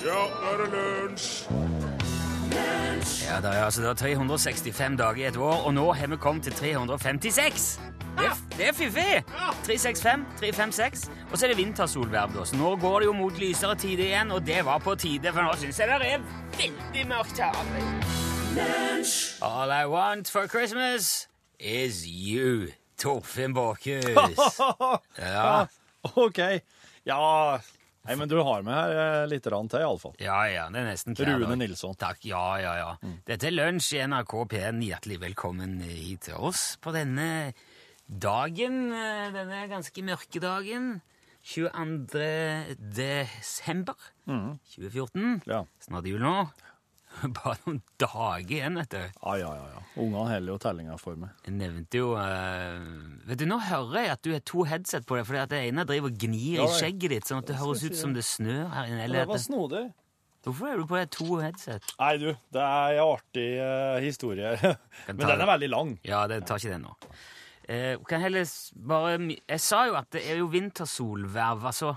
Ja, nå er det lunsj! Ja, Det er altså da 365 dager i et år, og nå har vi kommet til 356. Det er, det er fiffig! 365, 356, og så er det vintersolverv. da. Så nå går det jo mot lysere tider igjen, og det var på tide, for nå syns jeg det er veldig mørkt her. All I want for Christmas is you, Torfinn Borchhus. Ja. Ok. Ja Nei, men du har med her eh, litt rann til, iallfall. Ja, ja, det er nesten hver Rune. Nilsson. Takk, ja, ja, ja. Dette er lunsj i NRK P1. Hjertelig velkommen hit til oss på denne dagen, eh, denne ganske mørke dagen. 22. desember 2014. Ja. Snart jul nå. Bare noen dager igjen, vet du. Ja, ja, ja. ja. Ungene holder jo tellinga for meg. Jeg nevnte jo eh, Vet du, Nå hører jeg at du har to headset på deg, fordi at det ene driver og gnir Ja, i det- skjegget ditt, sånn at det skal høres jeg ut si som det. det snør her inne. Det Eller var det, snodig. hvorfor er du på deg to headset? Nei, du, det er en artig eh, historie. Men ta den det. er veldig lang. Ja, det tar ikke den nå. Eh, kan heller s- bare Jeg sa jo at det er jo vintersolverv, altså.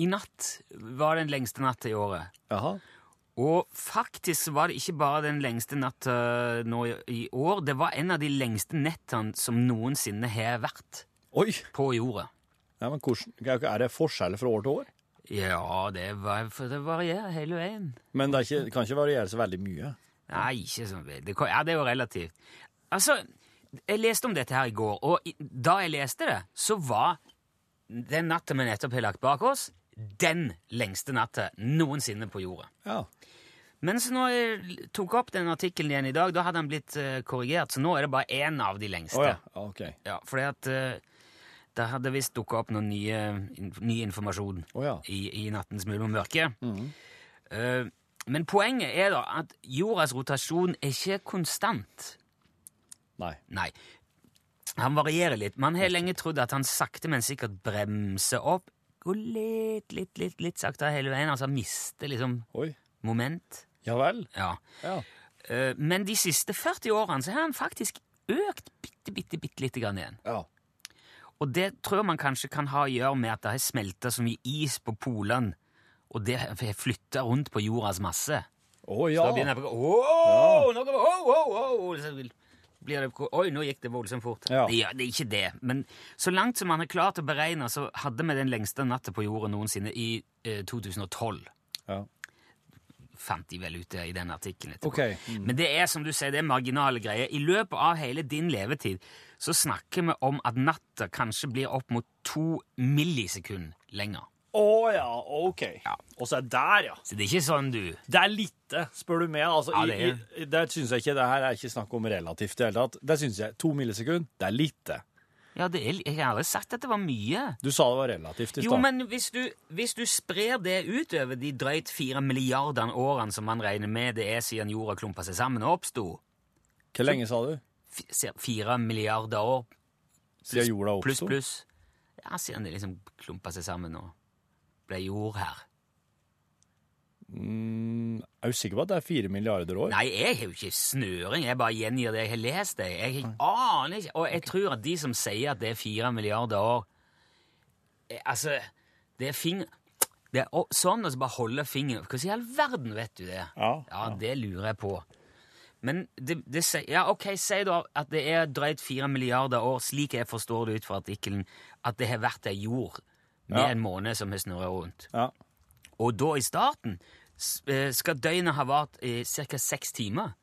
I natt var den lengste natta i året. Jaha. Og faktisk var det ikke bare den lengste natta nå i- år, det var en av de lengste nettene som noensinne har vært Oi! på jorda. Ja, men Er det forskjell fra år til år? Ja, det, var, det varierer hele veien. Men det, er ikke, det kan ikke variere så veldig mye. Nei, ikke så mye. Det, ja, det er jo relativt. Altså, jeg leste om dette her i går, og da jeg leste det, så var den natta vi nettopp har lagt bak oss, den lengste natta noensinne på jorda. Ja. Mens nå jeg tok opp den artikkelen igjen i dag, da hadde han blitt eh, korrigert, så nå er det bare én av de lengste. Å ja. OK. Ja, fordi at uh, det hadde visst dukka opp noen nye, in, ny informasjon Å ja. i, i nattens mulm og mørke. Eh, men poenget er da at jordas rotasjon er ikke konstant. Nei. Nei. Han varierer litt. Man har lenge trodd at han sakte, men sikkert bremser opp. Går litt, litt, litt, litt saktere hele veien. Altså mister liksom Oi. moment. Ja vel. Ja. Ja. Eh, men de siste 40 årene så har han faktisk økt bitte, bitte, bitte lite grann igjen. Ja. Og det tror man kanskje kan ha å gjøre med at det har smelta så mye is på polene, og det har flytta rundt på jordas masse. Å Så ja. da begynner jeg nå går det, åh, åh, åh, så blir det, Oi, nå gikk det voldsomt fort. Ja. Det, det er ikke det. Men så langt som man har klart å beregne, så hadde vi den lengste natta på jorda noensinne i eh, 2012. ja. Fant de vel ut det i den artikkelen. etterpå. Okay. Mm. Men det er som du sier, det er marginale greier. I løpet av hele din levetid så snakker vi om at natta kanskje blir opp mot to millisekunder lenger. Å ja, OK. Ja. Og så er det der, ja. Så det er ikke sånn du Det er lite, spør du meg. Altså, Ja, det er- i, syns jeg ikke det her er ikke snakk om relativt i det hele tatt. Det syns jeg. To millisekunder, det er lite. Ja, det er, jeg har aldri sagt at det var mye. Du sa det var relativt i Jo, men hvis du, hvis du sprer det utover de drøyt fire milliardene årene som man regner med det er siden jorda klumpa seg sammen og oppsto Hvor lenge sa du? Fire milliarder år Siden jorda pluss, pluss. Ja, siden det liksom klumpa seg sammen og ble jord her. Mm, er du sikker på at det er fire milliarder år? Nei, jeg har jo ikke snøring. Jeg bare gjengir det jeg har lest. Det. Jeg aner ikke. Og jeg tror at de som sier at det er fire milliarder år eh, Altså, det er finger... Det er sånn å bare holde fingeren Hvordan i all verden vet du det? Ja, ja det lurer jeg på. Men det, det sier Ja, OK, si da at det er drøyt fire milliarder år, slik jeg forstår det ut fra artikkelen, at det har vært ei jord med Ja. en måne som har snurra rundt. Ja. Og da i starten eh, skal døgnet ha vart i ca. seks timer.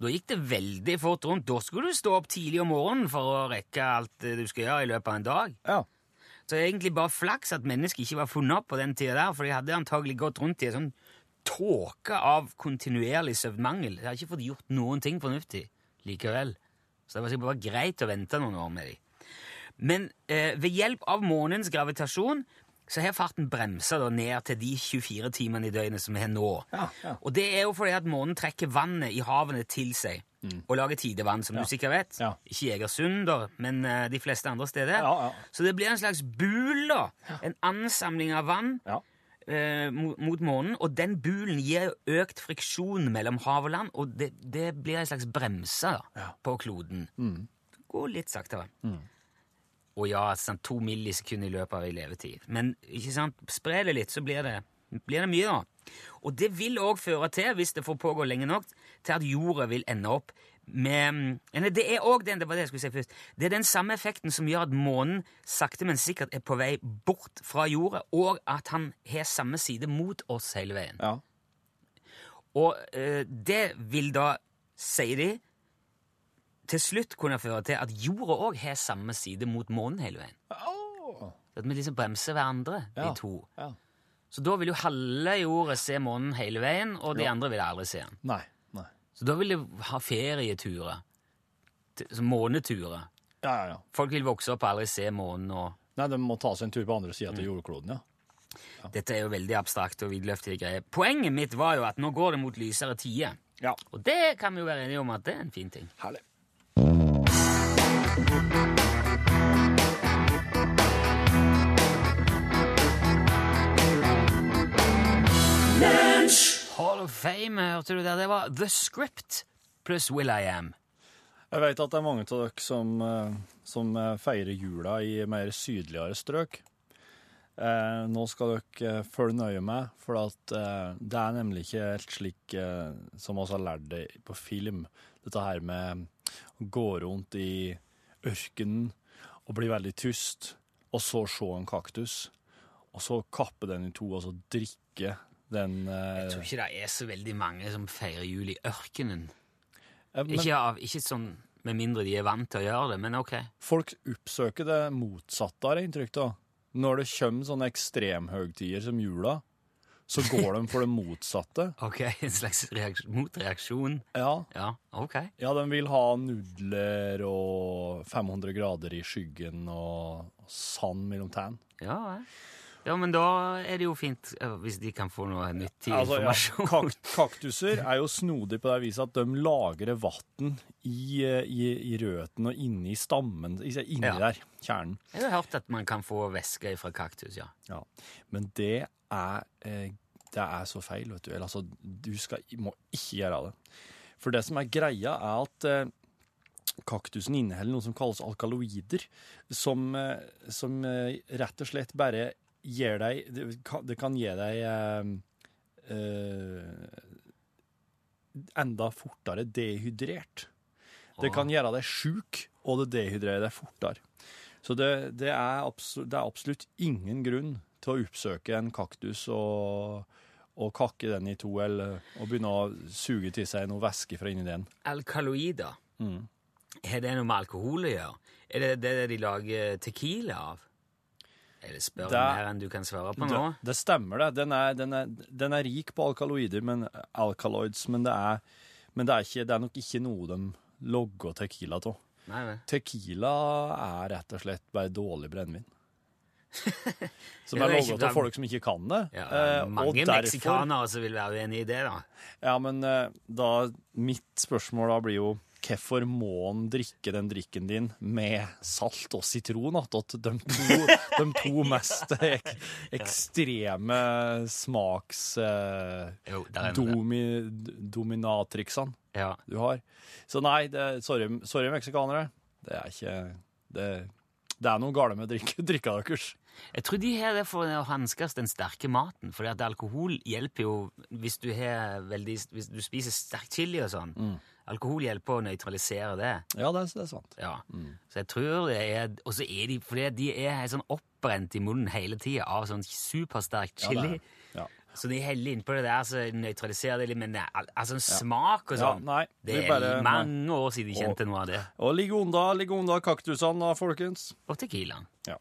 Da gikk det veldig fort rundt. Da skulle du stå opp tidlig om morgenen for å rekke alt du skal gjøre i løpet av en dag. ja. Så det er egentlig bare flaks at mennesket ikke var funnet opp på den tida der, for de hadde antagelig gått rundt i en sånn tåke av kontinuerlig søvnmangel. De hadde ikke fått gjort noen ting fornuftig likevel. Så det var sikkert bare greit å vente noen år med dem. Men eh, ved hjelp av månens gravitasjon så har farten bremsa ned til de 24 timene i døgnet som vi har nå. Ja, ja. Og det er jo fordi at månen trekker vannet i havene til seg og lager tidevann, som du sikkert vet. Mm. Ja. Ikke Egersund, men uh, de fleste andre steder. Ja, ja. Så det blir en slags bul, da. En ansamling av vann Ja. eh, mot, mot månen, og den bulen gir økt friksjon mellom hav og land, og det, det blir en slags bremse da, Ja. på kloden. Mm. Går litt saktere. Og ja, sant, to millisekunder i løpet av ei levetid. Men ikke sant, spre det litt, så blir det, blir det mye, da. Og det vil òg føre til, hvis det får pågå lenge nok, til at jorda vil ende opp med Eller det er òg den det var det jeg skulle si først, det er den samme effekten som gjør at månen sakte, men sikkert er på vei bort fra jorda, og at han har samme side mot oss hele veien. Ja. Og eh, det vil da, sier de, til slutt kunne føre til at jorda òg har samme side mot månen hele veien. Oh. At vi liksom bremser hverandre, Ja. de to. ja. Så da vil jo halve jorda se månen hele veien, og de jo. andre vil aldri se den. Nei. Nei. Så da vil de ha ferieturer. Måneturer. Ja, ja, ja. Folk vil vokse opp og aldri se månen. og Nei, de må ta seg en tur på andre sida til jordkloden, ja. Dette er jo veldig abstrakt og vidløftige greier. Poenget mitt var jo at nå går det mot lysere tider. Ja. Og det kan vi jo være enige om at det er en fin ting. Herlig. Hall of Fame, hørte du det? Det var The Script pluss Will I Am. Jeg vet at det er mange av dere som, eh, som eh, feirer jula i mer sydligere strøk. Eh, nå skal dere eh, følge nøye med, for at, eh, det er nemlig ikke helt slik eh, som vi har lært det på film. Dette her med å gå rundt i ørkenen og bli veldig tyst, og så se en kaktus, og så kappe den i to, og så drikke den eh, Jeg tror ikke det er så veldig mange som feirer jul i ørkenen. eh, men- Ikke, av, ikke sånn med mindre de er vant til å gjøre det, men ok. Folk oppsøker det motsatte, har jeg inntrykk av. Når det kommer sånne ekstremhøgtider som jula, så går de for det motsatte. Ok, En slags motreaksjon. Ja, Ja, ok. ja, de vil ha nudler og 500 grader i skyggen og sand mellom tærne. Ja, ja. Ja, men da er det jo fint hvis de kan få noe nyttig Altså, ja, informasjon. kaktuser er jo snodig på det viset at de lagrer vann i, i, i røttene og inni stammen, inni Ja. der, kjernen. Jeg har hørt at man kan få væske fra kaktus, ja. Ja, men det er, eh, det er så feil, vet du. Eller altså, du skal, må ikke gjøre det. For det som er greia, er at eh, kaktusen inneholder noe som kalles alkaloider, som, eh, som rett og slett bare gir deg Det kan, det kan gi deg eh, eh, enda fortere dehydrert. Det kan gjøre deg sjuk, og det dehydrerer deg fortere. Så det, det, er absolutt, det er absolutt ingen grunn til å oppsøke en kaktus og, og kakke den i to, eller og begynne å suge til seg noe væske fra inni den. Alkaloider, Mm. har det noe med alkohol å gjøre? Er det det de lager tequila av? Eller spør Det- mer enn du kan svare på nå? Det, det stemmer, det. Den er, den, er, den er rik på alkaloider, men alkaloids, men det er, men det er, ikke, det er nok ikke noe de logger tequila av. Tequila er rett og slett bare dårlig brennevin. Som er logget av folk som ikke kan det. Ja, det og mange derfor- meksikanere som vil være uenig i det, da. Ja, men eh, da, mitt spørsmål da blir jo hvorfor må han drikke den drikken din med salt og sitron attåt? De to, de to mest ek, ekstreme smaks... Eh, Ja. du har. Så nei, det, sorry, sorry meksikanere. Det er ikke Det, det er noe galt med drikke, drikka deres. Jeg tror de har det for å hanskes den sterke maten. For alkohol hjelper jo hvis du, har veldig, hvis du spiser sterk chili og sånn. Mm. Alkohol hjelper å nøytralisere det. Ja, det er, det er sant. Ja. Mm. Så jeg tror det er Og så er de fordi de er sånn oppbrent i munnen hele tida av sånn supersterk chili. Ja, ja. Så de heller innpå det der, så nøytraliserer det litt. Men det al- altså smak og Ja, sånn nei, Det er bare- mange år siden de kjente noe av det. Og ligge unna, ligge unna kaktusene, da, folkens. Og Tequilaen. Ja.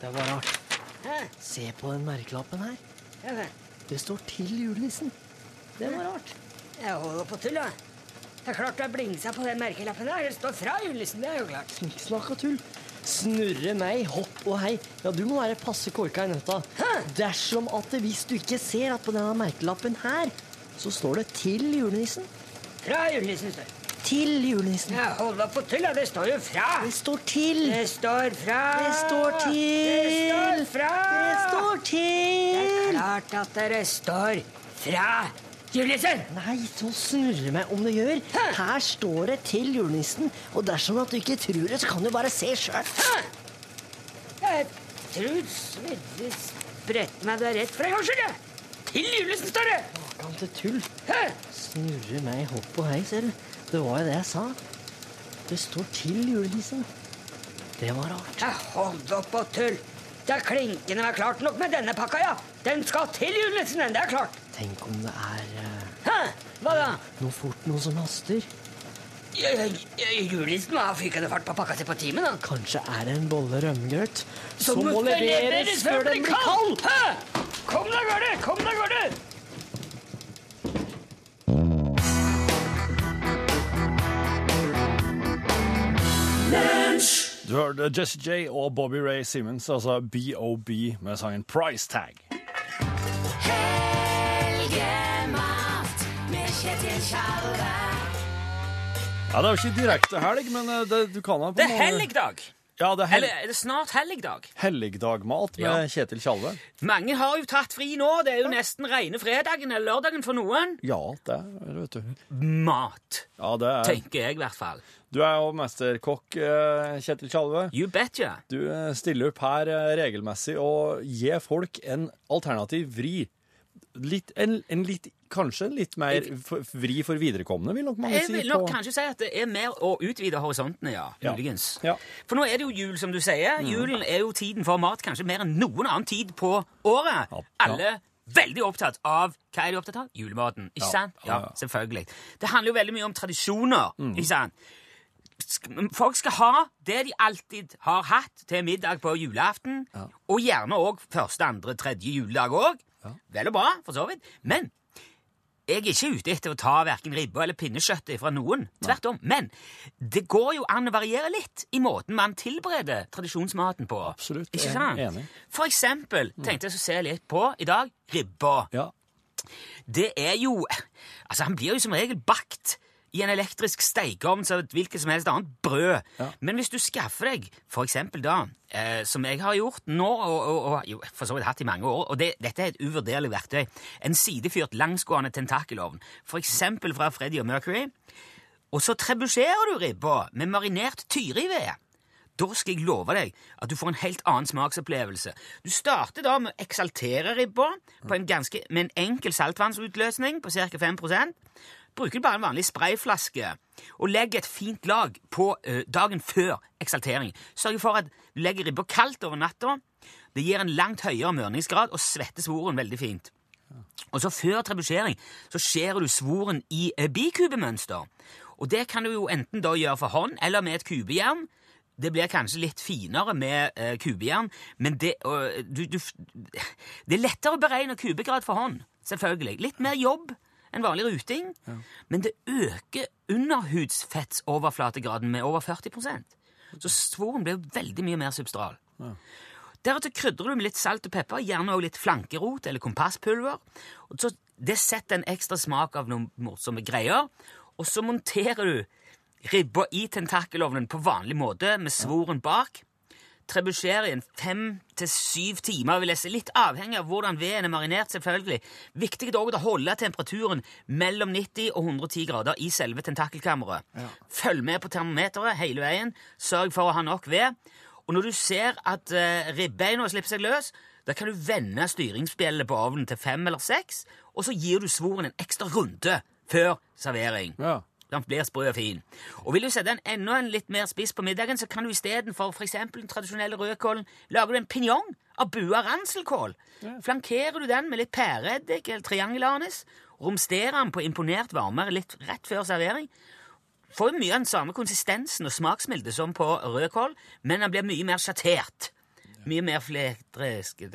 Det var rart. Se på den merkelappen her. Det står 'Til julenissen'. Det var rart. Jeg holder på tull, da. Det er klart du har blingsa på den merkelappen der. Det står fra julenissen, det er jo klart. Snikksnakk og tull. Snurre meg, hopp og hei. Ja, du må være passe korka i nøtta. Dersom at hvis du ikke ser at på denne merkelappen her, så står det 'Til julenissen'. Fra julenissen står det. Til julenissen. Hold da på til, ja. Det står jo fra. Det står 'til'. Det står fra. Det står til. Det står fra. Det står til. Det er klart at dere står fra julenissen. Nei, så snurre meg om det gjør. Her står det 'til julenissen', og dersom at du ikke tror det, så kan du bare se sjøl. Det Truls Vedde spredte meg det rett for en gangs skyld, jeg. Til julenissen, står det! Makan til tull. Snurre meg hopp og hei, ser du. Det var jo det jeg sa. Det står til julenissen. Det var rart. Ja, hold opp og tull. Det er klinkende med klart nok med denne pakka, ja. Den skal til julenissen, den. Det er klart. Tenk om det er uh, Hæ? Hva da? noe fort, noe som haster. Julenissen må ha fykende fart på pakka si på timen, da. Kanskje er det en bolle rømmegrøt Som må leveres før den blir kald! Kom deg av gårde! Kom deg av gårde! Du hørte Jesse J og Bobby Ray Simmons, altså BOB, med sangen Price Tag. Helgemat med Kjetil Tjalve. Ja, Det er jo ikke direkte helg, men eh, det, du kan ha på Det er helligdag! Ja, det er hel Eller er det snart helligdag? helligdagmat med Ja. Kjetil Tjalve. Mange har jo tatt fri nå. Det er jo nesten rene fredagen eller lørdagen for noen. Ja, det er det, vet du. Mat, Ja, det er tenker jeg i hvert fall. Du er jo mesterkokk, eh, Kjetil Tjalve. You betcha. Du eh, stiller opp her eh, regelmessig og gir folk en alternativ vri. Litt, en, en litt, kanskje en litt mer vri for viderekomne, vil nok mange Jeg vil nok på- kanskje si at det er mer å utvide horisontene, ja. Ja. Muligens. Ja. For nå er det jo jul, som du sier. Julen er jo tiden for mat kanskje mer enn noen annen tid på året. Ja. Alle veldig opptatt av Hva er de opptatt av? Julematen. Ikke Ja. sant? Ja, selvfølgelig. Det handler jo veldig mye om tradisjoner. Ikke sant? Folk skal ha det de alltid har hatt til middag på julaften, og gjerne òg første, andre, tredje juledag òg. Vel og bra, for så vidt. Men jeg er ikke ute etter å ta verken ribbe eller pinnekjøttet fra noen. Tvert om. Men det går jo an å variere litt i måten man tilbereder tradisjonsmaten på. Absolutt, Ikke sant? enig. For eksempel tenkte jeg å se litt på i dag ribba. Ja. Det er jo Altså, han blir jo som regel bakt i en elektrisk stekeovn som et hvilket som helst annet brød. Ja. Men hvis du skaffer deg, for eksempel da, eh, som jeg har gjort nå, og, og, og jo, for så vidt hatt i mange år, og det, dette er et uvurderlig verktøy, en sidefyrt langsgående tentakelovn, for eksempel fra Freddy og Mercury, og så trebusjerer du ribba med marinert tyrived. Da skal jeg love deg at du får en helt annen smaksopplevelse. Du starter da med å eksaltere ribba på en ganske, med en enkel saltvannsutløsning på ca. 5 Bruker du bare en vanlig sprayflaske og legger et fint lag på ø, dagen før eksaltering. Sørg for at du legger ribba kaldt over natta. Det gir en langt høyere mørningsgrad og svetter svoren veldig fint. Og så Før trebusjering så skjærer du svoren i eh, bikubemønster. Og Det kan du jo enten da gjøre for hånd eller med et kubejern. Det blir kanskje litt finere med uh, kubejern, men det, uh, du, du, det er lettere å beregne kubegrad for hånd. Selvfølgelig. Litt mer jobb enn vanlig ruting, men det øker underhudsfettsoverflategraden med over 40% Så svoren blir veldig mye mer substral. Deretter krydrer du med litt salt og pepper, gjerne også litt flankerot eller kompasspulver. Og så, det setter en ekstra smak av noen morsomme greier. Og så monterer du ribba i tentakelovnen på vanlig måte med svoren bak. Trebusjer i en fem til syv timer, vil jeg si. Litt avhengig av hvordan veden er marinert, selvfølgelig. Viktig er også å holde temperaturen mellom 90 og 110 grader i selve tentakelkammeret. Følg med på termometeret hele veien. Sørg for å ha nok ved. Og når du ser at uh, ribbeina slipper seg løs, da kan du vende styringsbjellet på ovnen til fem eller seks, og så gir du svoren en ekstra runde før servering. Ja. Den blir sprø og fin. Og vil du sette den enda en litt mer spiss på middagen, så kan du istedenfor f.eks. den tradisjonelle rødkålen lage en pinjong av bua ranselkål. Flankerer du den med litt pæreeddik eller triangelanis, romsterer den på imponert varmere litt rett før servering, får du mye av den samme konsistensen og smaksmilde som på rødkål, men den blir mye mer sjattert. Mye mer fletriske.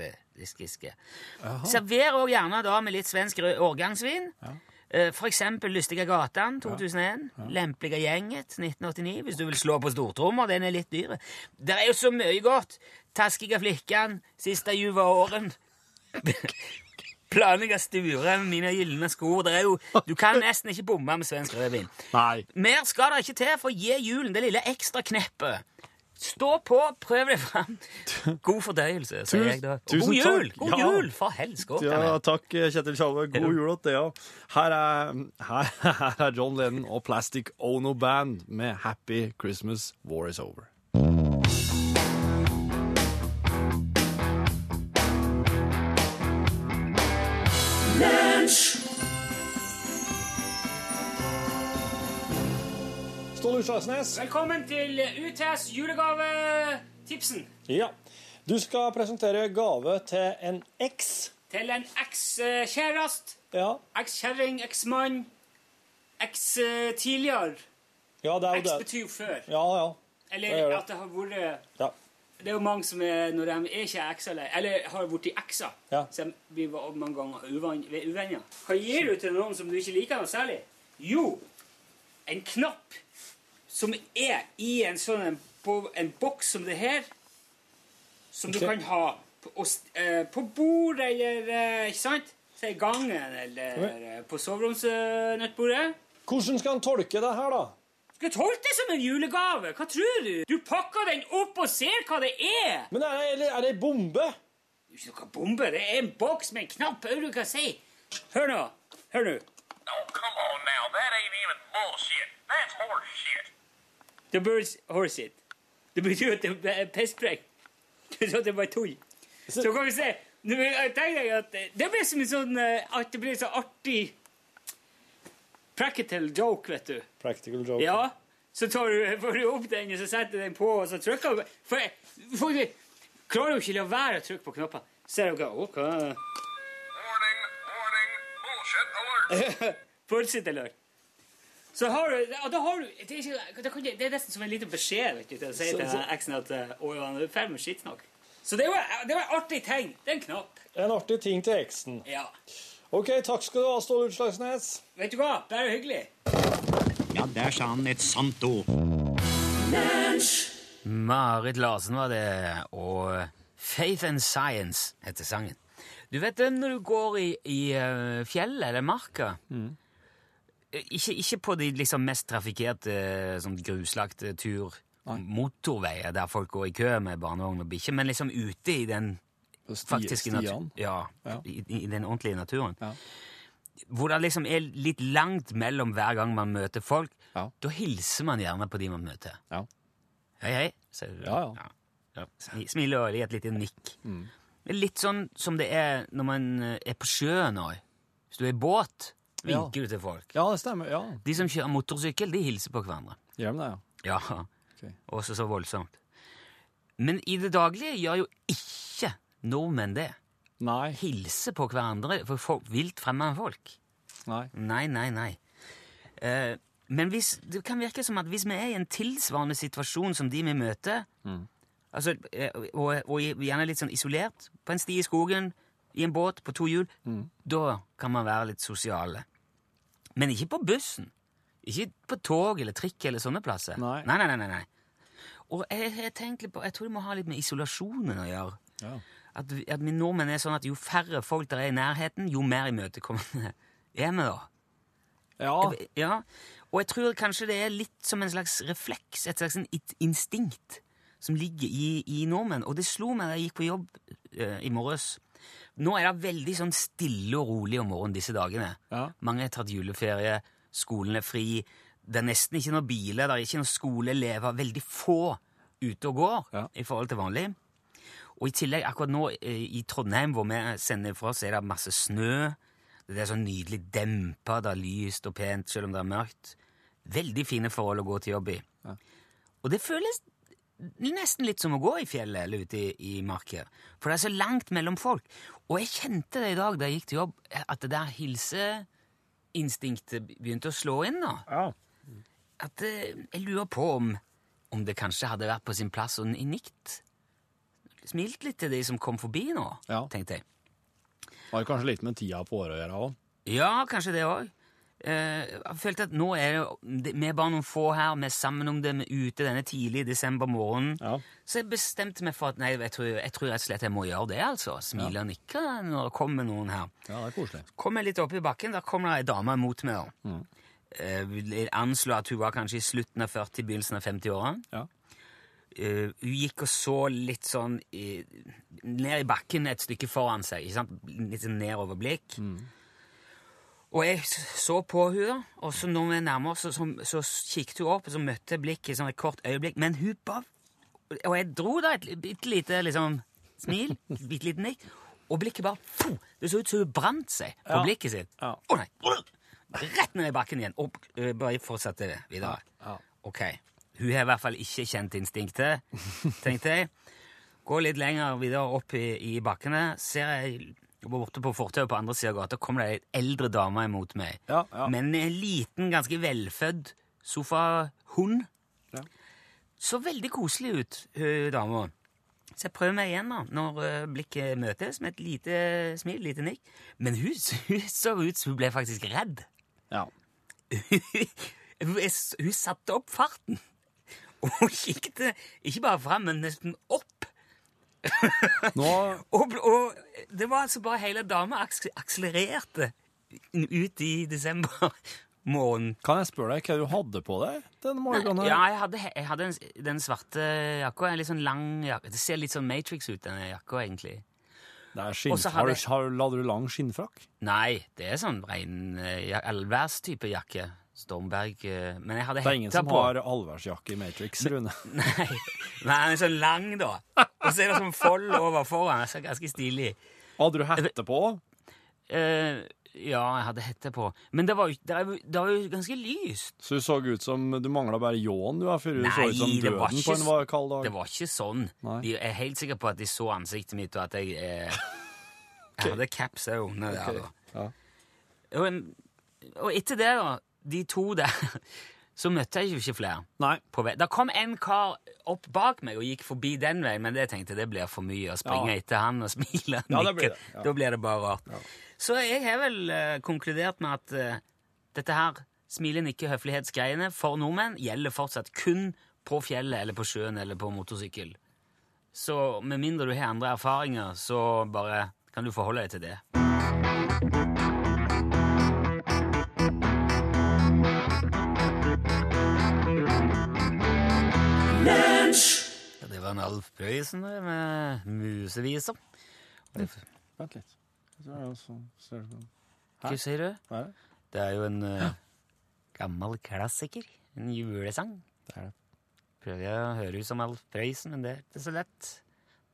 Server òg gjerne da med litt svensk årgangsvin. Eh, For eksempel Lystige gatan 2001. Lempelige gjenget 1989, hvis du vil slå på stortrommer. Den er litt dyre. Det er jo så mye godt. Taskiga flikkan, Siste juva åren. Planiga sture, mine gylne sko. Det er jo, du kan nesten ikke bomme med svensk rødvin. Nei. Mer skal det ikke til for å gi julen det lille ekstra kneppet. Stå på, prøv deg fram. God fordøyelse, sier jeg da. Og God jul! God Ja. jul, for helskottene! Ja, takk, Kjetil Tjalve. God jul til deg. Her, her, her er John Lennon og Plastic Ono Band med Happy Christmas, War Is Over. Utslagsnes. Velkommen til UTS julegavetipsen. Ja. Du skal presentere gave til en eks. Til en eks-kjærest, Ja. Ekskjerring, eksmann, eks-mann, eks-tidligere. Ja, det er jo Eks det. betyr jo før. Ja, ja. Eller det det. at det har vært Ja. Det er jo mange som er, når de er ikke ekser, eller, eller har blitt ekser, Ja. så de blir mange ganger uvenner. Hva gir du til noen som du ikke liker noe særlig? Jo, en knapp som er i en sånn en, en boks som det her, som okay. du kan ha på, og eh, på bordet eller eh, ikke sant? I gangen eller okay. på soveromsnøttbordet. Hvordan skal han tolke det her, da? Skal jeg tolke det som en julegave? Hva tror du? Du pakker den opp og ser hva det er! Men er det, er det ei bombe? Det er ikke noe bombe. Det er en boks med en knapp. Hør du hva du kan si? Hør nå. Hør nå. Oh, come on now. That ain't even bullshit. That's horse shit. The birds horse it. Det betyr at det er pisspreik. Du sa at det var tull. Så kan vi se. Tenker deg at det- det blir som en sånn eh, at det blir så artig practical joke, vet du. Practical joke. Ja. Så tar du, får du opp den, og så setter du den på, og så trykker du For, for du klarer jo ikke la være å trykke på knapper. Ser dere OK? Warning, warning, bullshit alert. bullshit eller? Så har du, og da har du det er, ikke, det er nesten som en liten beskjed vet du, til å si Så- til så- eksen at eh, å, han er ferdig med skittsnakk. Så det var, det var en artig ting. Det er en knapp. En artig ting til eksen. Ja. OK, takk skal du ha, Ståle Utslagsnes. Vet du hva? Bare hyggelig. Ja, der sa han et sant ord. Marit Larsen var det, og Faith and Science heter sangen. Du vet det, når du går i, i eh, fjellet eller marka eh, ikke, ikke på de liksom mest trafikkerte, sånn gruslagte tur motorveier der folk går i kø med barnevogn og bikkje, men liksom ute i den Sti- faktiske naturen. ja, Ja. I, I den ordentlige naturen. Ja. Hvor det liksom er litt langt mellom hver gang man møter folk. Ja. Da hilser man gjerne på de man møter. Ja. Hei, hei, sier du. Ja, ja. Ja. Smi- Smiler og gir et lite nikk. Er litt sånn som det er når man eh, er på sjøen òg. Hvis du er i båt, vinker du til folk. Ja, det stemmer. Ja, De som kjører motorsykkel, de hilser på hverandre. gjør de det, ja. Ja, Okay. også så voldsomt. Men i det daglige gjør jo ikke nordmenn det. Nei. Hilser på hverandre for folk, vilt fremmede folk. Nei. Nei, nei, nei. Eh, men hvis, det kan virke som at hvis vi er i en tilsvarende situasjon som de vi møter, altså, eh, og, og gjerne litt sånn isolert, på en sti i skogen, i en båt, på to hjul, da kan man være litt sosiale. Men ikke på bussen. Ikke på tog eller trikk eller sånne plasser. Nei. nei, nei. nei, nei. Og jeg, jeg, på, jeg tror det må ha litt med isolasjonen å gjøre. Ja. At, at vi nordmenn er sånn at jo færre folk der er i nærheten, jo mer imøtekommende er vi da. Ja. Ja, og jeg tror kanskje det er litt som en slags refleks, et slags en instinkt som ligger i, i nordmenn. Og det slo meg da jeg gikk på jobb eh, i morges. Nå er det veldig sånn stille og rolig om morgenen disse dagene. Ja. Mange har tatt juleferie, skolen er fri, det er nesten ikke noen biler, det er ikke noen skoleelever, veldig få ute og går Ja. i forhold til vanlig. Og i tillegg, akkurat nå eh, i Trondheim, hvor vi sender fra oss, er det masse snø. Det er sånn nydelig dempa, det er lyst og pent, selv om det er mørkt. Veldig fine forhold å gå til jobb i. Ja. Og det føles nesten litt som å gå i fjellet eller ute i, i marka. For det er så langt mellom folk. Og jeg kjente det i dag da jeg gikk til jobb, at det der hilseinstinktet begynte å slå inn. da. ja. At eh, jeg lurer på om, om det kanskje hadde vært på sin plass og nikt. Smilt litt til de som kom forbi nå, Ja. tenkte jeg. Har kanskje litt med tida på året å gjøre òg. Ja, kanskje det òg. Eh, jeg følte at nå er det, Vi er bare noen få her, vi er sammen om det, vi er ute denne tidlige desember morgenen. Ja. Så jeg bestemte meg for at nei, jeg tror, jeg tror rett og slett jeg må gjøre det, altså. Smile og nikke når det kommer noen her. ja, det er koselig. Kom jeg litt opp i bakken, der kom det ei dame mot meg. da. Eh, Jeg anslå at hun var kanskje i slutten av 40, begynnelsen av 50-åra. Ja. Uh, hun gikk og så litt sånn i, ned i bakken et stykke foran seg. Litt sånn nedoverblikk. Og jeg så på henne, og så når vi nærmer oss, så, så, så kikket hun opp, og så møtte blikket sånn et kort øyeblikk. Men hun bare Og jeg dro da et bitte lite liksom, smil, et bitte lite nikk, og blikket bare puh, Det så ut som hun brant seg på Ja. blikket sitt. Ja. oh, nei! Rett ned i bakken igjen, og øh, bare fortsatte videre. Ja. Ok, hun har i hvert fall ikke kjent instinktet, tenkte jeg. Gå litt lenger videre opp i, i bakkene, ser jeg borte på fortauet på andre siden av gata kommer det ei eldre dame imot meg. Ja, ja. Men en liten, ganske velfødd sofahund. Ja. Så veldig koselig ut, hun dama. Så jeg prøver meg igjen da, når eh, blikket møtes med et lite smil, lite nikk. Men hun, hun så ut som hun ble faktisk redd. Ja. hun, hun satte opp farten. Og kikket ikke bare fram, men nesten opp. Nå Og, og det var altså bare hele dama aks akselererte ut i desember morgen. kan jeg spørre deg hva du hadde på deg den morgenen? Nei, Ja, jeg hadde, jeg hadde en, den svarte jakka. En litt sånn lang jakke. Det ser litt sånn Matrix ut, denne jakka, egentlig. Det er skinn, har du, har, Hadde du lang skinnfrakk? Nei, det er sånn ren uh, allværstype jakke. Stormberg. eh, men jeg hadde Det er ingen som på. har allværsjakke i Matrix, Rune. Nei, Nei, den er sånn lang, da. Og så er det sånn fold over foran. Det er ganske stilig. Hadde du hette på? Eh, ja, jeg hadde hette på. Men det var jo, det er jo- det var jo ganske lyst. Så du så ut som du mangla bare ljåen, du, før du så ut som det var døden på en kald dag. Det var ikke sånn. Nei. De er helt sikker på at de så ansiktet mitt, og at jeg eh, Jeg hadde caps òg under der. da. Ja. Og, en- og etter det, da, de to der, så møtte jeg jo ikke flere. Nei. på vei. Da kom en kar opp bak meg og gikk forbi den veien, men det tenkte det blir for mye å springe Ja. etter han og smile. Ja, det blir det, ja. Da blir det bare rart. Så jeg har vel uh, konkludert med at uh, dette her smile, nikke, høflighetsgreiene for nordmenn gjelder fortsatt kun på fjellet eller på sjøen eller på motorsykkel. Så med mindre du har andre erfaringer, så bare kan du forholde deg til det. Alf Prøysen med museviser. Vent litt. Hva sier du? Det? Det er jo en uh, gammel klassiker. En julesang. Det er det. Prøver jeg å høre ut som Alf Prøysen, men det er ikke så lett.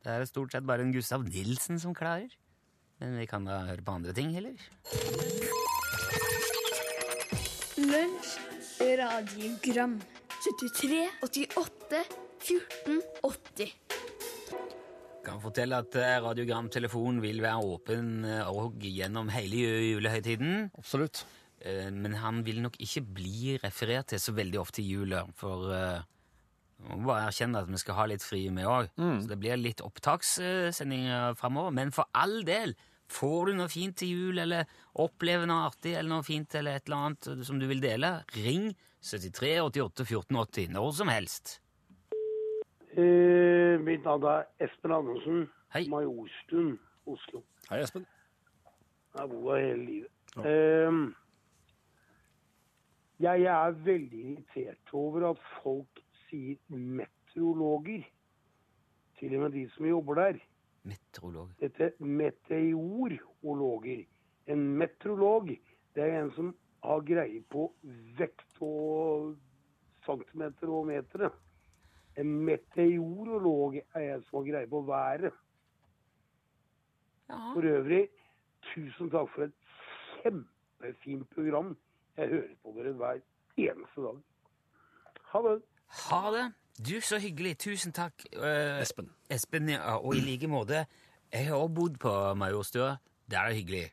Det er stort sett bare en Gustav Nilsen som klarer. Men vi kan da høre på andre ting heller. Lunsj, radiogram 73, 88, 14, 80 Kan fortelle at eh, Radiogramtelefonen vil være åpen eh, og gjennom hele julehøytiden. Absolutt. Eh, Men han vil nok ikke bli referert til så veldig ofte i jula, for vi må bare erkjenne at vi skal ha litt fri med òg. Så det blir litt opptakssendinger framover. Men for all del, får du noe fint til jul, eller opplever noe artig, eller noe fint, eller et eller annet som du vil dele, ring 73 88 14 80 når som helst. Eh, mitt navn er Espen Andersen. Hei. Majorstuen, Oslo. Hei, Espen. Jeg har bodd her hele livet. Eh, jeg er veldig irritert over at folk sier meteorologer. Til og med de som jobber der. Meteorolog. Dette er meteorologer. En meteorolog, det er en som har greie på vekt og centimeter og metere. En meteorolog er jeg som har greie på været. Ja. For øvrig, tusen takk for et kjempefint program. Jeg hører på dere hver eneste dag. Ha det. Ha det. Du, så hyggelig. Tusen takk. Eh, Espen. Espen, ja, og i like måte. Jeg har også bodd på Majorstua. Der er det hyggelig.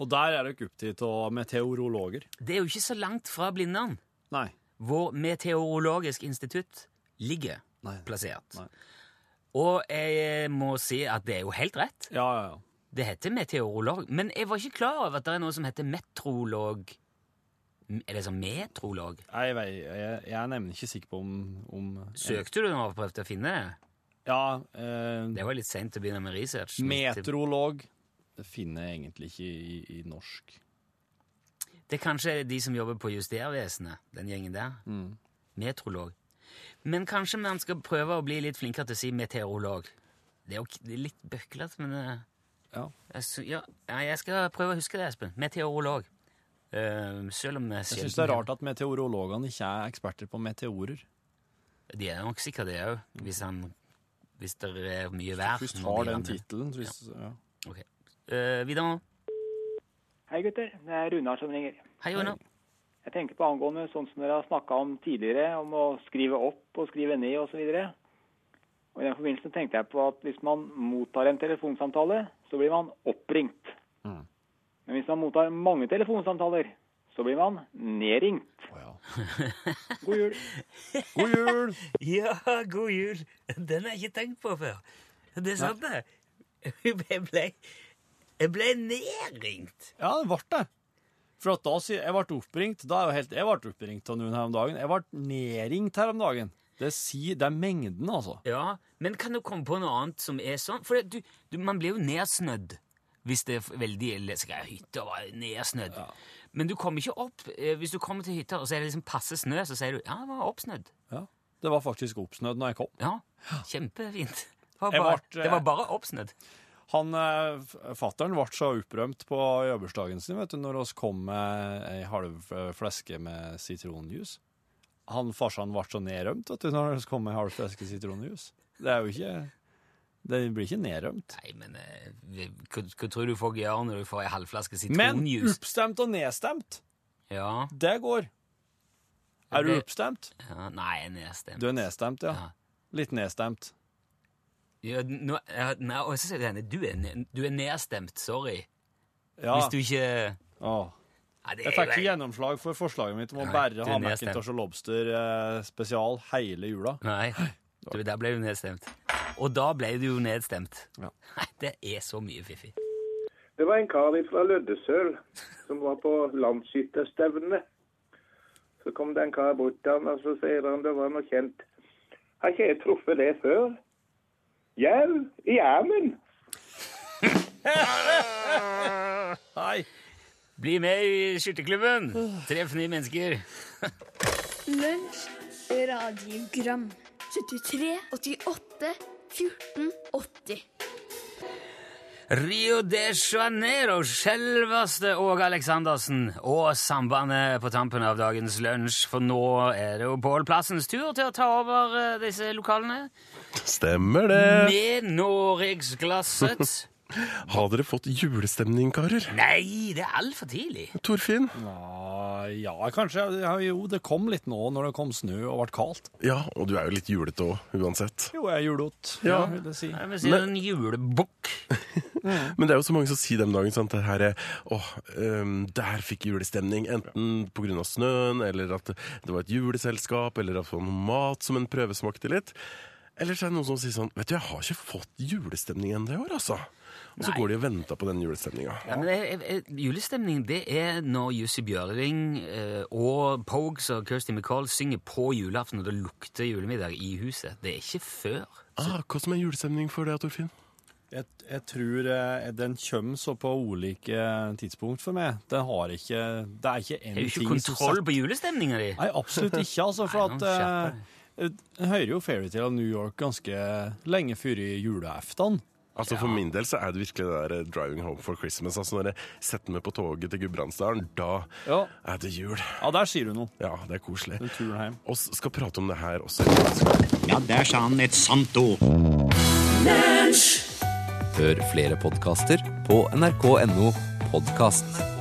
Og der er dere opptatt av meteorologer. Det er jo ikke så langt fra Blindern, Nei. Vår Meteorologisk institutt ligger Nei. plassert. Nei. Og jeg må si at det er jo helt rett. Ja, ja, ja. Det heter meteorolog. Men jeg var ikke klar over at det er noe som heter metrolog. Er det sånn metrolog? Jeg, vet- jeg, jeg er nemlig ikke sikker på om, om Søkte du nå og prøvde å finne det? Ja, eh, Det var litt seint å begynne med research. meteorolog det finner jeg egentlig ikke i, i norsk. Det er kanskje de som jobber på Justervesenet, den gjengen der. Mm. Metrolog. Men kanskje man skal prøve å bli litt flinkere til å si meteorolog. Det er jo litt bøklete, men eh, Ja. jeg, ja, ja, jeg skal prøve å huske det, Espen. Meteorolog. Uh, selv om jeg Jeg syns det er rart at meteorologene ikke er eksperter på meteorer. De er nok sikkert det òg, hvis, hvis det er mye vær. Hvis du har den tittelen. hvis- Ja. Okay. Uh, videre nå. Hei gutter, det er Runar som ringer. Hei, Jonas. Jeg tenker på angående sånn som dere har snakka om tidligere, om å skrive opp og skrive ned osv. Og I den forbindelse tenkte jeg på at hvis man mottar en telefonsamtale, så blir man oppringt. Mm. Men hvis man mottar mange telefonsamtaler, så blir man nedringt. God jul. God jul! Ja, god jul. Den har jeg ikke tenkt på før. Det er sant, det. Jeg ble, jeg ble nedringt. Ja, det ble det. For da sier jeg ble oppringt, da er jo helt Jeg ble oppringt av noen her om dagen. Jeg ble nedringt her om dagen. Det, sier, det er mengden, altså. Ja, men kan du komme på noe annet som er sånn? For det- du, du, man blir jo nedsnødd hvis det er veldig ille. Skal jeg hytte og være nedsnødd? Men du kommer ikke opp eh, Hvis du kommer til hytta, og så er det liksom passe snø, så sier du ja, det var oppsnødd. Ja. Det var faktisk oppsnødd når jeg kom. Ja, kjempefint. Det var Jeg bare, ble, eh, det var bare oppsnødd. Han, Fattern Fatteren ble så opprømt på jobbursdagen sin vet du, når vi kom med ei halv eh, fleske med sitronjuice. Han farsan ble så nedrømt vet du, når vi kom med ei halv fleske sitronjuice. Det er jo ikke Det blir ikke nedrømt. Nei, men eh, hva, hva tror du folk gjør når du får ei halvflaske Men sitronjuice? oppstemt og nedstemt, Ja, det går. Er du oppstemt? ja, Nei, jeg er nedstemt. Du er nedstemt, ja. Ja. Litt nedstemt. Ja, nå, ja, nei, og så sier du du er, ne- du er nedstemt, sorry. Ja. Hvis du ikke Åh. ja, det Jeg fikk ikke gjennomslag for forslaget mitt om å Nei, bare er ha nedstemt. Macintosh og Lobster eh, spesial hele jula. Nei, du, der ble du nedstemt. Og da ble du jo nedstemt. Ja. Nei, det er så mye fiffig. Det var en kar fra Løddesøl som var på landsskytterstevne. Så kom det en kar bort til han, og så sier han det var noe kjent. Har ikke jeg truffet det før? Jau, i ermen. Hei! Bli med i skytterklubben! Treff nye mennesker. Lunsj, radiogram 73, 88, 14, 80 Rio de Janeiro, selveste Åge Aleksandersen og sambandet på tampen av dagens lunsj. For nå er det jo Pål Plassens tur til å ta over eh, disse lokalene. Stemmer det. Med Norgesglasset. Har dere fått julestemning, karer? Nei, det er altfor tidlig. Torfinn? Ja, ja, kanskje. Ja, jo, det kom litt nå når det kom snø og ble kaldt. Ja, og du er jo litt julete òg, uansett. Jo, jeg er julete, Ja. vil jeg si. Jeg vil si en julebukk. Men det er jo så mange som sier dem dagen sant, det her er, åh, um, der fikk julestemning, enten av snøen, eller at det var et juleselskap, eller at det var noe mat som en prøvesmakte litt. Eller så er det noen som sier sånn, vet du, jeg har ikke fått julestemning ennå i år, altså. Og så Nei. går de og venter på den julestemninga. Ja, men det, er- julestemning det er når Jussi Bjørling eh, og Pogues og Kirsty MacColl synger på julaften, og det lukter julemiddag i huset. Det er ikke før. Ah, hva som er julestemning for deg, Torfinn? Jeg, jeg tror eh, den kommer så på ulike tidspunkt for meg. Det, har ikke Det er ikke én ting som jo du ikke kontroll på julestemninga di. Nei, absolutt ikke, altså. For Nei, at eh, Jeg hører jo Fairytale of New York ganske lenge før i julaften. Altså For min del så er det virkelig det der 'Driving Home for Christmas'. Altså Når jeg setter meg på toget til Gudbrandsdalen, da Ja. er det jul. Ja, der sier du noe. Ja, det er koselig. Den turen hjem. Og skal prate om det her også. Ja, der sa han et sant ord. Hør flere podkaster på nrk.no podkast.